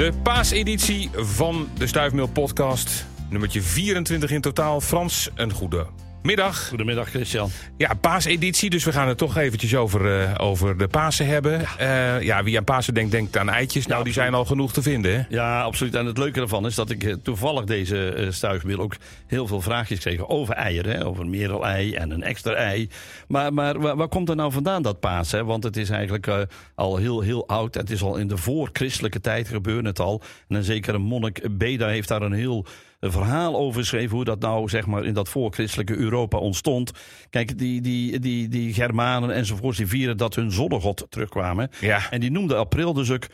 De paaseditie van de Stuifmeel podcast. Nummertje 24 in totaal. Frans, een goede middag. Goedemiddag Christian. Ja, paaseditie, dus we gaan het toch eventjes over, uh, over de Pasen hebben. Ja. Uh, ja, wie aan Pasen denkt, denkt aan eitjes. Nou, die zijn al genoeg te vinden, hè? Ja, absoluut. En het leuke ervan is dat ik uh, toevallig deze uh, stuifmeel ook heel veel vraagjes kreeg over eieren. Hè? Over een merelei en een extra ei. Maar, maar waar, waar, komt er nou vandaan, dat Pasen? Want het is eigenlijk al heel, heel oud. Het is al in de voor-christelijke tijd gebeurde het al. En een zekere monnik Beda heeft daar een heel een verhaal over schreef hoe dat nou zeg maar in dat voorchristelijke Europa ontstond. Kijk, die, die, die, die Germanen enzovoort, die vieren dat hun zonnegod terugkwamen. Ja. En die noemde april dus ook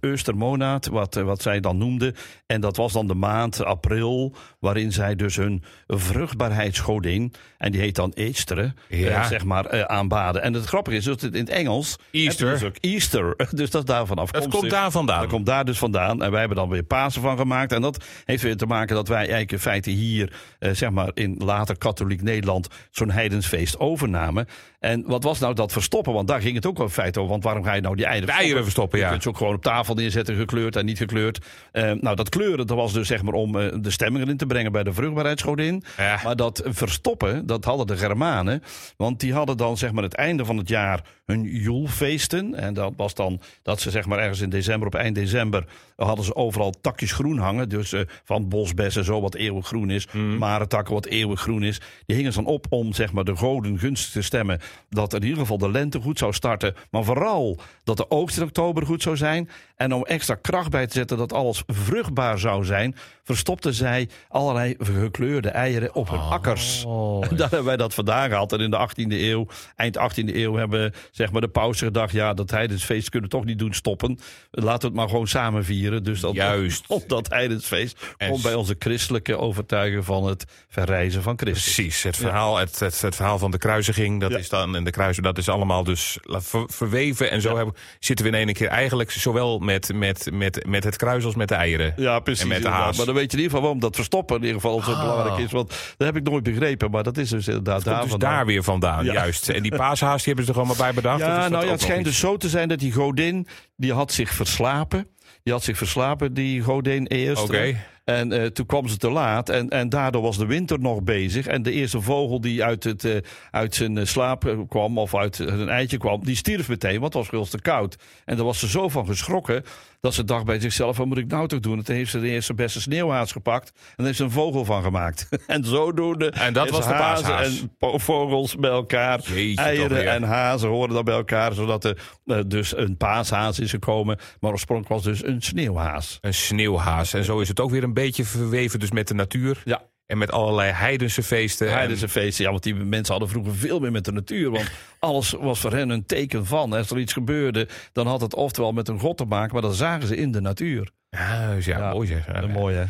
Östermonaat, wat, wat zij dan noemden. En dat was dan de maand april, waarin zij dus hun vruchtbaarheidsgodin, en die heet dan Eestere, Ja. eh, zeg maar, eh, aanbaden. En het grappige is dat het in het Engels... Easter. Dus ook Easter. Dus dat is daarvan Het afkomstig. komt daar vandaan. Dat komt daar dus vandaan. En wij hebben dan weer Pasen van gemaakt. En dat heeft weer te maken dat wij eigenlijk in feite hier, eh, zeg maar in later katholiek Nederland, zo'n heidensfeest overnamen. En wat was nou dat verstoppen? Want daar ging het ook wel in feite over. Want waarom ga je nou die eieren eieren verstoppen, Je ja. kunt ze ook gewoon op tafel neerzetten, gekleurd en niet gekleurd. Eh, nou, dat kleuren, dat was dus zeg maar om eh, de stemming erin te brengen bij de vruchtbaarheidsgodin. Ja. Maar dat verstoppen, dat hadden de Germanen. Want die hadden dan zeg maar het einde van het jaar hun joelfeesten. En dat was dan dat ze zeg maar ergens in december, op eind december, hadden ze overal takjes groen hangen. Dus eh, van bosbessen, zo wat eeuwig groen is. Mm. Marentakken, wat eeuwig groen is. Die hingen ze dan op om zeg maar de goden gunstig te stemmen. Dat in ieder geval de lente goed zou starten. Maar vooral dat de oogst in oktober goed zou zijn. En om extra kracht bij te zetten dat alles vruchtbaar zou zijn, verstopten zij allerlei gekleurde eieren op hun akkers. Oh. En daar hebben wij dat vandaan gehad. En in de 18e eeuw, eind 18e eeuw, hebben zeg maar, de pausen gedacht: ja, dat heidensfeest kunnen we toch niet doen stoppen. Laten we het maar gewoon samen vieren. Dus dat, Juist. op dat heidensfeest En komt bij onze christelijke overtuiging van het verrijzen van Christus. Precies, het verhaal, het, het, het verhaal van de kruisiging, dat Ja. is dan, en de kruisen, dat is allemaal dus ver- verweven. En zo Ja. hebben, zitten we in ene keer eigenlijk zowel met, met, met, met het kruis als met de eieren. Ja, precies. En met de haas. Maar dan weet je in ieder geval waarom dat verstoppen in ieder geval zo Ah. belangrijk is. Want dat heb ik nooit begrepen. Maar dat is dus inderdaad daar dus vandaan. daar weer vandaan, Ja. juist. En die paashaas, die hebben ze er gewoon maar bij bedacht? Ja, dat nou ja, het schijnt dus zo te zijn dat die godin, die had zich verslapen. Die had zich verslapen, die godin eerst. Oké. En eh, toen kwam ze te laat en, en daardoor was de winter nog bezig. En de eerste vogel die uit, het, eh, uit zijn eh, slaap kwam of uit een eitje kwam, die stierf meteen, want het was veel te koud. En daar was ze zo van geschrokken dat ze dacht bij zichzelf, wat moet ik nou toch doen? En toen heeft ze de eerste beste sneeuwhaas gepakt en daar heeft ze een vogel van gemaakt. en zodoende En dat was de hazen paashaas. en vogels bij elkaar, Jeetje, eieren en hazen horen dan bij elkaar, zodat er dus een paashaas is gekomen. Maar oorspronkelijk was dus een sneeuwhaas. Een sneeuwhaas. En zo is het ook weer een beetje verweven dus met de natuur. Ja. En met allerlei heidense feesten. Heidense feesten, ja, want die mensen hadden vroeger veel meer met de natuur. Want alles was voor hen een teken van. Als er iets gebeurde, dan had het oftewel met een god te maken, maar dat zagen ze in de natuur. Ja, Ja, mooi zeg. Mooi, hè?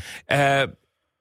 Eh,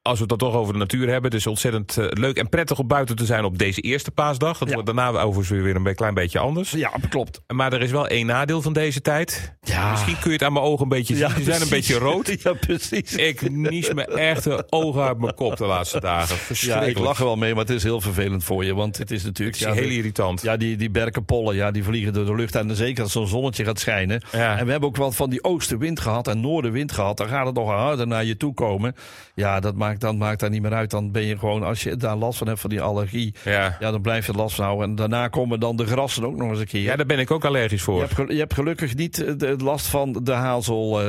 als we het dan toch over de natuur hebben, het is ontzettend eh, leuk en prettig om buiten te zijn op deze eerste paasdag. Het Ja. wordt daarna overigens weer een klein beetje anders. Ja, klopt. Maar er is wel één nadeel van deze tijd. Ja. Misschien kun je het aan mijn ogen een beetje zien. Die zijn een beetje rood. Ja, precies. Ik nies me echt de ogen uit mijn kop de laatste dagen. Ja, ik lach er wel mee, maar het is heel vervelend voor je. Want het is natuurlijk... Het is ja, heel de- irritant. Ja, die, die berkenpollen, ja, die vliegen door de lucht. En zeker als zo'n zonnetje gaat schijnen. Ja. En we hebben ook wel van die oostenwind gehad en noordenwind gehad. Dan gaat het nog harder naar je toe komen. Ja, dat maakt, dan maakt daar niet meer uit. Dan ben je gewoon, als je daar last van hebt van die allergie. Ja. Ja, dan blijf je last van houden. En daarna komen dan de grassen ook nog eens een keer. ja, daar ben ik ook allergisch je, voor. hebt, je hebt gelukkig niet eh, de last van de hazel,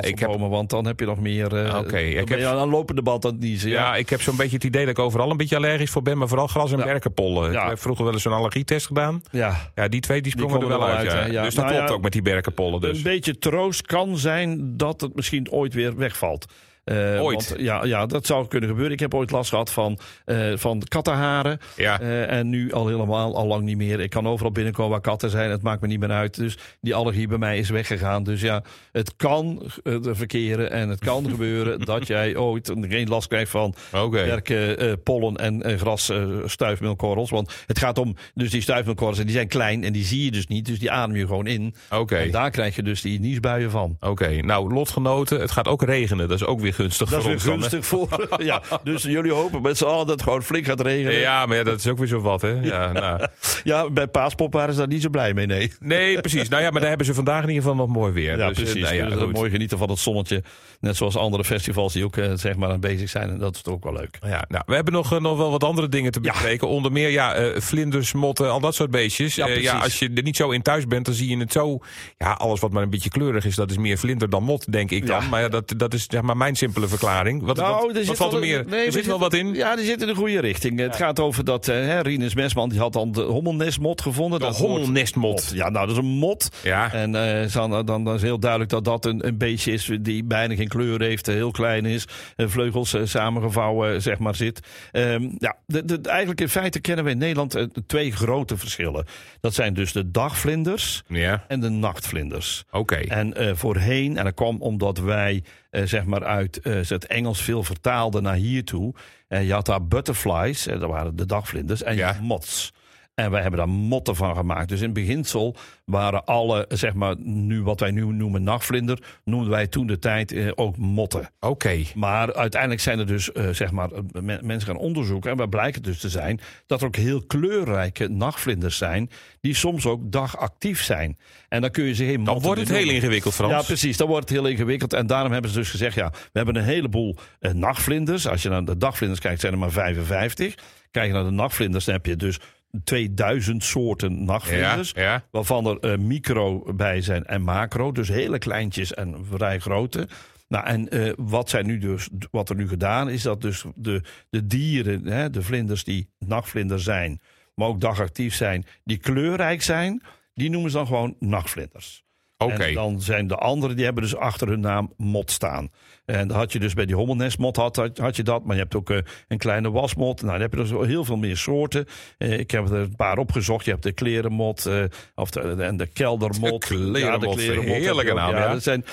ik heb- want dan heb je nog meer... eh, Oké, ik dan ben je heb- aan lopende band aan het niezen. Ja, Ja. ik heb zo'n beetje het idee dat ik overal een beetje allergisch voor ben. Maar vooral gras en Ja. berkenpollen. Ja. Ik heb vroeger wel eens zo'n allergietest gedaan. ja. Ja, die twee die sprongen er wel uit. ja. uit, hè? Ja. Dus dat Nou klopt ook met die berkenpollen. Dus. Een beetje troost kan zijn dat het misschien ooit weer wegvalt. Eh, Ooit? Want, ja, ja, dat zou kunnen gebeuren. Ik heb ooit last gehad van, eh van kattenharen. Ja. Eh, en nu al helemaal, al lang niet meer. Ik kan overal binnenkomen waar katten zijn. Het maakt me niet meer uit. Dus die allergie bij mij is weggegaan. Dus ja, het kan verkeren en het kan gebeuren dat jij ooit een- geen last krijgt van Oké. werken, pollen en gras, stuifmeelkorrels. Want het gaat om, dus die stuifmeelkorrels, en die zijn klein en die zie je dus niet. Dus die adem je gewoon in. Oké. En daar krijg je dus die niesbuien van. Oké, nou lotgenoten, het gaat ook regenen. Dat is ook weer gunstig Dat voor is weer dan, gunstig voor. ja, dus jullie hopen met z'n allen dat het gewoon flink gaat regenen. Ja, Ja, maar ja, dat is ook weer zo wat, hè? Ja, nou. bij Paaspop waren ze daar niet zo blij mee, nee. Nee, precies. Nou ja, maar daar hebben ze vandaag in ieder geval nog mooi weer. Ja, Dus, eh, precies. nou ja, Dus dat mooi genieten van het zonnetje. Net zoals andere festivals die ook eh, zeg maar aan bezig zijn. En dat is toch ook wel leuk. Ja, nou, we hebben nog, eh, nog wel wat andere dingen te Ja. bespreken. Onder meer ja, vlinders, motten, al dat soort beestjes. Ja, ja, precies. als je er niet zo in thuis bent, dan zie je het zo. Ja, alles wat maar een beetje kleurig is, dat is meer vlinder dan mot, denk ik dan. Ja. Maar ja, dat, dat is zeg maar mijn simpele verklaring. Wat, Nou, wat, wat valt er meer? nee, er zit wel wat in. Ja, die zit in de goede richting. Het gaat over dat eh hè, Rinus Mesman die had dan de hommelnestmot gevonden. De Dat hommelnestmot. Ja, nou, dat is een mot. Ja. En eh, dan, dan, dan is heel duidelijk dat dat een, een beestje is die bijna geen kleur heeft, eh, heel klein is, vleugels samengevouwen, zeg maar, zit. Ehm, ja, de, de, eigenlijk in feite kennen we in Nederland twee grote verschillen. Dat zijn dus de dagvlinders Ja, en de nachtvlinders. oké. En voorheen, en dat kwam omdat wij eh, zeg maar uit eh, het Engels veel vertaalden naar hier toe. En je had daar butterflies, eh, dat waren de dagvlinders, en je Ja. had moths. En wij hebben daar motten van gemaakt. Dus in beginsel waren alle, zeg maar, nu wat wij nu noemen nachtvlinder, noemden wij toen de tijd eh, ook motten. Oké. Maar uiteindelijk zijn er dus, eh, zeg maar, eh, men- mensen gaan onderzoeken. En waar blijkt het dus te zijn dat er ook heel kleurrijke nachtvlinders zijn. die soms ook dagactief zijn. En dan kun je ze heel Dan wordt het heel ingewikkeld, Frans. Ja, precies. Dan wordt het heel ingewikkeld. En daarom hebben ze dus gezegd: ja, we hebben een heleboel eh, nachtvlinders. Als je naar de dagvlinders kijkt, zijn er maar 55. Kijk je naar de nachtvlinders, dan heb je dus 2000 soorten nachtvlinders. ja. Waarvan er eh, micro bij zijn en macro. Dus hele kleintjes en vrij grote. Nou, en eh, wat, zijn nu dus, wat er nu gedaan is dat dus de, de dieren, hè, de vlinders die nachtvlinder zijn, maar ook dagactief zijn, die kleurrijk zijn, die noemen ze dan gewoon nachtvlinders. En dan zijn de anderen, die hebben dus achter hun naam mot staan. En dat had je dus bij die hommelnestmot, had, had, had je dat. Maar je hebt ook eh, een kleine wasmot. Nou, dan heb je dus heel veel meer soorten. Eh, ik heb er een paar opgezocht. Je hebt de klerenmot eh, of de, en de keldermot. De klerenmot, heerlijke heb je ook. naam, Ja, ja. Dat zijn,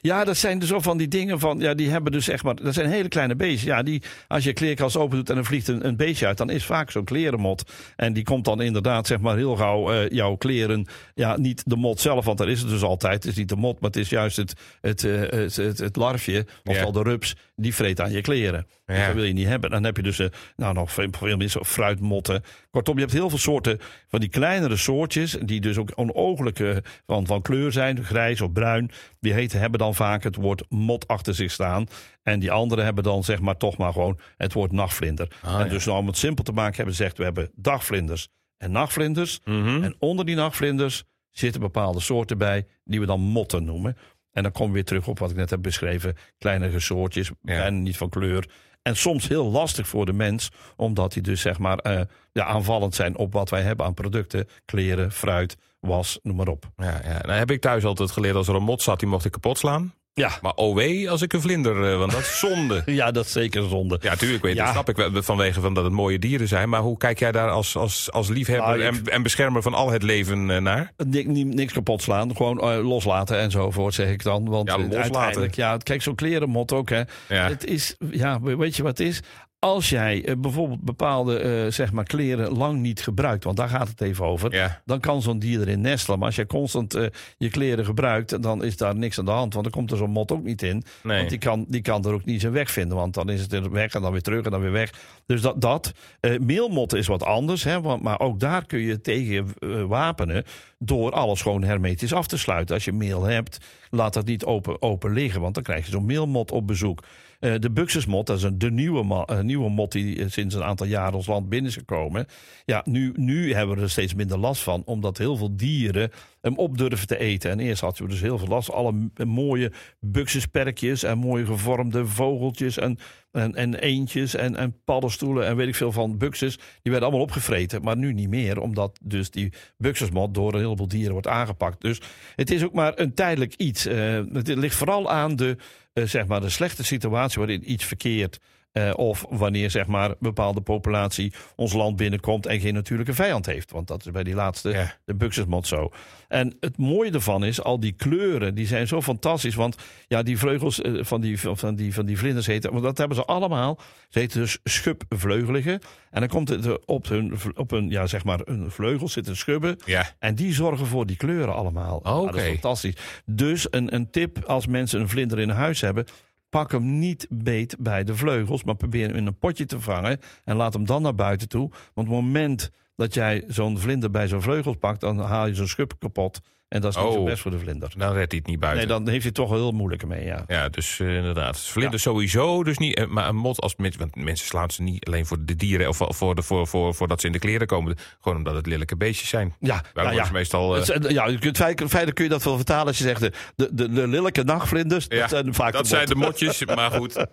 ja, dat zijn dus zo van die dingen van... Ja, die hebben dus zeg maar... Dat zijn hele kleine beestjes. Ja, die, als je kleerkast open doet en er vliegt een, een beestje uit... dan is vaak zo'n klerenmot. En die komt dan inderdaad zeg maar heel gauw jouw kleren... Ja, niet de mot zelf, want daar is het dus altijd. Het is niet de mot, maar het is juist het, het, eh, het, het, het larfje... oftewel de rups, die vreet aan je kleren. Dus dat wil je niet hebben. Dan heb je dus eh, nou, nog veel, veel meer fruitmotten. Kortom, je hebt heel veel soorten van die kleinere soortjes... die dus ook onooglijk eh, van, van kleur zijn, grijs of bruin. Die heten, hebben dan vaak het woord mot achter zich staan. En die andere hebben dan zeg maar toch maar gewoon het woord nachtvlinder. Ah, en dus nou, om het simpel te maken hebben ze gezegd... we hebben dagvlinders en nachtvlinders. Mhm. En onder die nachtvlinders zitten bepaalde soorten bij... die we dan motten noemen. En dan komen we weer terug op wat ik net heb beschreven. Kleinere soortjes, bijna niet van kleur. En soms heel lastig voor de mens, omdat die dus zeg maar eh, ja, aanvallend zijn op wat wij hebben aan producten. Kleren, fruit, was, noem maar op. Ja, ja. Nou heb ik thuis altijd geleerd, als er een mot zat, die mocht ik kapot slaan. Ja, Maar oh wee, als ik een vlinder, eh, want dat is zonde. ja dat is zeker zonde. Ja, tuurlijk, weet, Ja. dat snap ik wel, vanwege van dat het mooie dieren zijn. Maar hoe kijk jij daar als, als, als liefhebber Nou, en, en beschermer van al het leven eh, naar? Ni- ni- niks kapot slaan, gewoon eh, loslaten enzovoort, zeg ik dan. Want Ja, loslaten. uiteindelijk, ja, kijk, zo'n klerenmot ook, hè. Ja. Het is, ja, weet je wat het is? Als jij eh, bijvoorbeeld bepaalde eh, zeg maar kleren lang niet gebruikt, want daar gaat het even over, Ja. dan kan zo'n dier erin nestelen. Maar als jij constant eh, je kleren gebruikt, dan is daar niks aan de hand, want dan komt er zo'n mot ook niet in. Nee. Want die kan, die kan er ook niet zijn weg vinden, want dan is het er weg en dan weer terug en dan weer weg. Dus dat, dat. Meelmotten is wat anders, hè, want, maar ook daar kun je tegen wapenen door alles gewoon hermetisch af te sluiten. Als je meel hebt, laat dat niet open, open liggen, want dan krijg je zo'n meelmot op bezoek. Eh, de buxusmot, dat is een, de nieuwe, eh, nieuwe mot die eh, sinds een aantal jaren ons land binnen is gekomen. Ja, nu, nu hebben we er steeds minder last van, omdat heel veel dieren hem op durven te eten. En eerst hadden we dus heel veel last. Alle mooie buxusperkjes en mooie gevormde vogeltjes en, en, en en, en paddenstoelen en weet ik veel van buxus. Die werden allemaal opgevreten, maar nu niet meer, omdat dus die buxusmot door een heleboel dieren wordt aangepakt. Dus het is ook maar een tijdelijk iets. Het ligt vooral aan de, zeg maar de slechte situatie waarin iets verkeert. Eh, of wanneer zeg maar, een bepaalde populatie ons land binnenkomt en geen natuurlijke vijand heeft. Want dat is bij die laatste, Ja. de buxusmot zo. En het mooie ervan is, al die kleuren, die zijn zo fantastisch. Want ja, die vleugels eh, van die, van die, van die vlinders heten, want dat hebben ze allemaal. Ze heten dus schubvleugeligen. En dan komt het op hun, op hun, ja, zeg maar, hun vleugels zitten schubben. Ja. En die zorgen voor die kleuren allemaal. Ja, dat is fantastisch. Dus een, een tip als mensen een vlinder in huis hebben. Pak hem niet beet bij de vleugels, maar probeer hem in een potje te vangen en laat hem dan naar buiten toe. Want op het moment dat jij zo'n vlinder bij zo'n vleugels pakt, dan haal je zo'n schub kapot. En dat is niet zo Oh. best voor de vlinder. Dan redt hij het niet buiten. Nee, dan heeft hij het toch wel heel moeilijk mee, ja. Ja, dus eh, inderdaad. Vlinders sowieso dus niet. eh, Maar een mot als mensen, want mensen slaan ze niet alleen voor de dieren of voor, de, voor, voor, voordat ze in de kleren komen. Gewoon omdat het lelijke beestjes zijn. Ja, nou ja. meestal. eh, Het zijn- ja, je kunt, feit- feitelijk kun je dat wel vertalen als je zegt de, de, de, lelijke nachtvlinders. ja, dat zijn vaak dat de zijn de motjes, maar goed.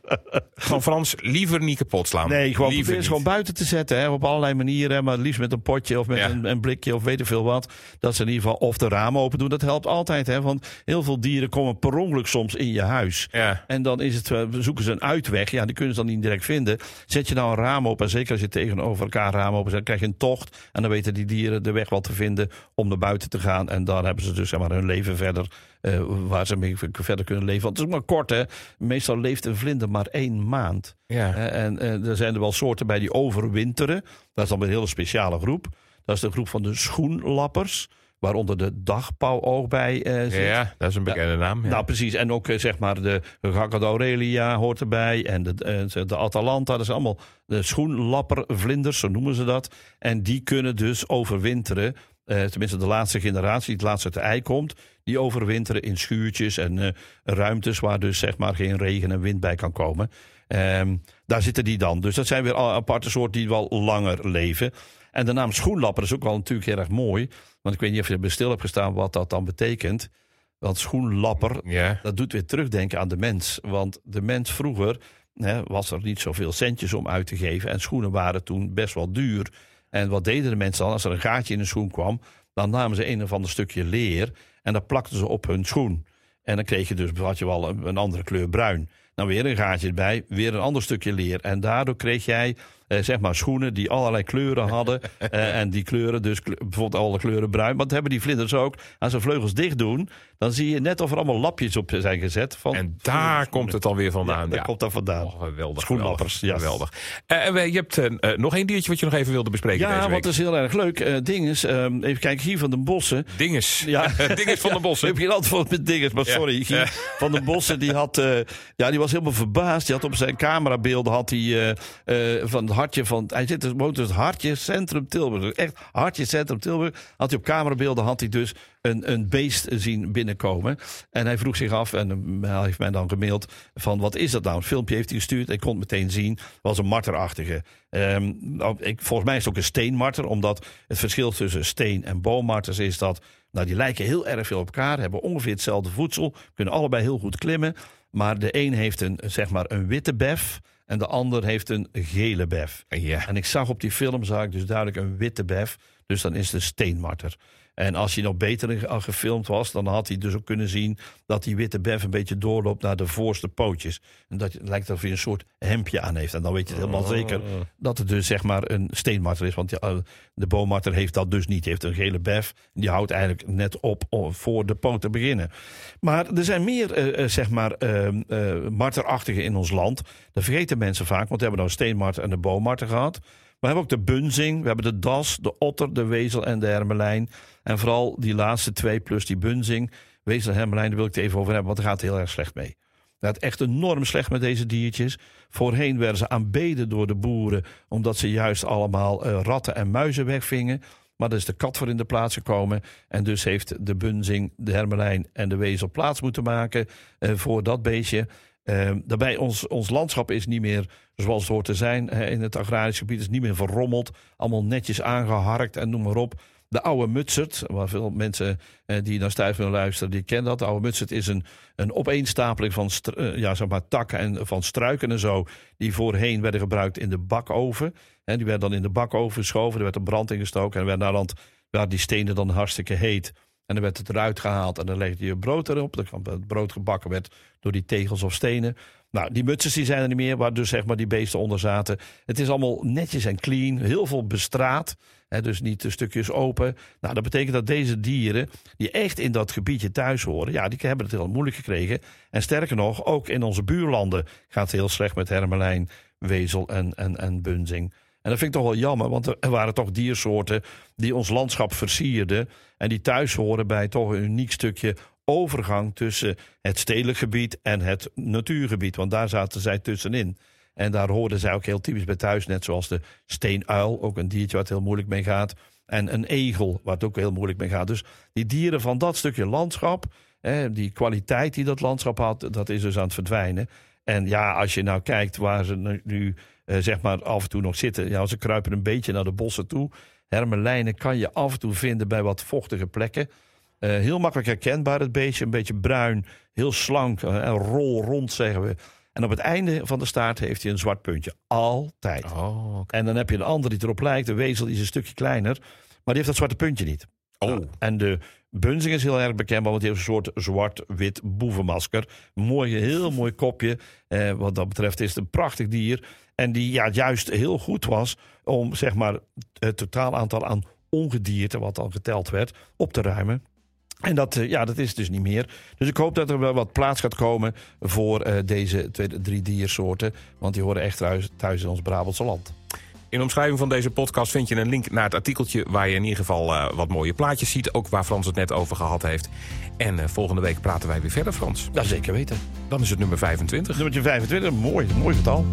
Van Frans, liever niet kapot slaan. Nee, gewoon liever probeer ze gewoon buiten te zetten. Hè, op allerlei manieren. Maar liefst met een potje of met een, een blikje of weet ik veel wat. Dat ze in ieder geval of de ramen open doen. Dat helpt altijd. Hè, want heel veel dieren komen per ongeluk soms in je huis. Ja. En dan is het, eh, zoeken ze een uitweg. Ja, die kunnen ze dan niet direct vinden. Zet je nou een raam open. En zeker als je tegenover elkaar ramen open zet, dan krijg je een tocht. En dan weten die dieren de weg wel te vinden om naar buiten te gaan. En daar hebben ze dus zeg maar, hun leven verder. eh, waar ze mee verder kunnen leven. Want het is ook maar kort, hè? Meestal leeft een vlinder maar één maand. Ja. Eh, En er zijn er wel soorten bij die overwinteren. Dat is dan een hele speciale groep. Dat is de groep van de schoenlappers. Waaronder de dagpauw ook bij eh, zit. ja, dat is een bekende naam. Ja. Nou, precies. En ook eh, zeg maar de Gacca Aurelia hoort erbij. En de, eh, de Atalanta. Dat zijn allemaal de schoenlappervlinders, zo noemen ze dat. En die kunnen dus overwinteren. tenminste, de laatste generatie, die het laatst uit de ei komt. Die overwinteren in schuurtjes en ruimtes waar dus zeg maar geen regen en wind bij kan komen. Ehm, daar zitten die dan. Dus dat zijn weer aparte soorten die wel langer leven. En de naam schoenlapper is ook wel natuurlijk heel erg mooi. Want ik weet niet of je er stil hebt gestaan wat dat dan betekent. Want schoenlapper, ja. dat doet weer terugdenken aan de mens. Want de mens vroeger hè, was er niet zoveel centjes om uit te geven. En schoenen waren toen best wel duur. En wat deden de mensen dan? Als er een gaatje in een schoen kwam, dan namen ze een of ander stukje leer. En dat plakten ze op hun schoen. En dan kreeg je dus, had je wel een, een andere kleur bruin. Dan weer een gaatje erbij, weer een ander stukje leer. En daardoor kreeg jij zeg maar schoenen die allerlei kleuren hadden. Eh, en die kleuren, dus bijvoorbeeld alle kleuren bruin. Want hebben die vlinders ook. Als ze vleugels dicht doen, dan zie je net of er allemaal lapjes op zijn gezet. Van En daar komt het alweer vandaan. daar komt dat vandaan. Oh, geweldig. Schoenlappers, geweldig. ja. Eh, we- je hebt eh, eh, nog één diertje wat je nog even wilde bespreken Ja, deze want dat is heel erg leuk. Eh ding is, ehm, even kijken, Guy van den Bossen. Dinges. Ja. Dinges van Ja, de Bossen. Heb geen antwoord met dinges, maar Ja. sorry. Guy Ja. van den Bossen die had, eh, ja, die was helemaal verbaasd. Die had op zijn camerabeelden had hij eh, eh, van het hartje van, hij zit dus woont dus hartje Centrum Tilburg, Dus echt hartje Centrum Tilburg. Had hij op camerabeelden had hij dus een, een beest zien binnenkomen. En hij vroeg zich af, en eh, hij heeft mij dan gemaild, van wat is dat nou? Een filmpje heeft hij gestuurd, ik kon het meteen zien. Was een marterachtige. Nou, ik, volgens mij is het ook een steenmarter, omdat het verschil tussen steen en boommarters is dat, nou die lijken heel erg veel op elkaar, hebben ongeveer hetzelfde voedsel, kunnen allebei heel goed klimmen. Maar de een heeft een, zeg maar, een witte bef en de ander heeft een gele bef. Ja. En ik zag op die film zag ik dus duidelijk een witte bef. Dus dan is het een steenmarter. En als hij nog beter gefilmd was, dan had hij dus ook kunnen zien dat die witte bef een beetje doorloopt naar de voorste pootjes. En dat het lijkt alsof hij een soort hemdje aan heeft. En dan weet je het helemaal zeker dat het dus zeg maar een steenmarter is. Want eh, de boommarter heeft dat dus niet. Die heeft een gele bef. Die houdt eigenlijk net op voor de poot te beginnen. Maar er zijn meer eh, eh, zeg maar eh, marterachtigen in ons land. Dat vergeten mensen vaak, want we hebben nou een steenmarter en een boommarter gehad. We hebben ook de bunzing, we hebben de das, de otter, de wezel en de hermelijn. En vooral die laatste twee plus die bunzing, en hermelijn, daar wil ik het even over hebben, want daar gaat het heel erg slecht mee. Het echt enorm slecht met deze diertjes. Voorheen werden ze aanbeden door de boeren, omdat ze juist allemaal eh, ratten en muizen wegvingen. Maar er is de kat voor in de plaats gekomen. En dus heeft de bunzing, de hermelijn en de wezel plaats moeten maken eh, voor dat beestje. Eh, daarbij, ons, ons landschap is niet meer zoals het hoort te zijn. in het agrarisch gebied is niet meer verrommeld. Allemaal netjes aangeharkt en noem maar op. De oude mutsert, waar veel mensen eh, die naar willen luisteren, die kennen dat. De oude mutsert is een, een opeenstapeling van eh, ja, zeg maar, takken en van struiken en zo. Die voorheen werden gebruikt in de bakoven. Hè, die werden dan in de bakoven geschoven. Er werd een brand ingestoken. En werd naar waren die stenen dan hartstikke heet. En dan werd het eruit gehaald en dan legde je brood erop. Dan kwam het brood gebakken werd door die tegels of stenen. Nou, die mutsers die zijn er niet meer, waar dus zeg maar die beesten onder zaten. Het is allemaal netjes en clean, heel veel bestraat. Dus niet de stukjes open. Nou, dat betekent dat deze dieren, die echt in dat gebiedje thuis horen, ja, die hebben het heel moeilijk gekregen. En sterker nog, ook in onze buurlanden gaat het heel slecht met hermelijn, wezel en, en, en bunzing. En dat vind ik toch wel jammer, want er waren toch diersoorten die ons landschap versierden. En die thuis horen bij toch een uniek stukje overgang tussen het stedelijk gebied en het natuurgebied. Want daar zaten zij tussenin. En daar hoorden zij ook heel typisch bij thuis, net zoals de steenuil, ook een diertje wat heel moeilijk mee gaat. En een egel, waar het ook heel moeilijk mee gaat. Dus die dieren van dat stukje landschap, die kwaliteit die dat landschap had, dat is dus aan het verdwijnen. En ja, als je nou kijkt waar ze nu, eh, zeg maar af en toe nog zitten. Ja, ze kruipen een beetje naar de bossen toe. Hermelijnen kan je af en toe vinden bij wat vochtige plekken. Uh, heel makkelijk herkenbaar het beestje. Een beetje bruin, heel slank uh, en rol rond zeggen we. En op het einde van de staart heeft hij een zwart puntje. Altijd. Oh, okay. En dan heb je een ander die erop lijkt. De wezel is een stukje kleiner. Maar die heeft dat zwarte puntje niet. Oh. Nou, en de bunzing is heel erg bekend, want die heeft een soort zwart-wit boevenmasker. Mooi, heel mooi kopje. Eh, wat dat betreft is het een prachtig dier. En die ja, juist heel goed was om zeg maar, het totaal aantal aan ongedierte, wat dan geteld werd, op te ruimen. En dat, uh, ja, dat is dus niet meer. Dus ik hoop dat er wel wat plaats gaat komen voor uh, deze twee, drie diersoorten. Want die horen echt thuis, thuis in ons Brabantse land. In de omschrijving van deze podcast vind je een link naar het artikeltje... waar je in ieder geval uh, wat mooie plaatjes ziet. Ook waar Frans het net over gehad heeft. En uh, volgende week praten wij weer verder, Frans. Ja, zeker weten. Dan is het nummer 25. Nummertje 25, mooi, mooi getal.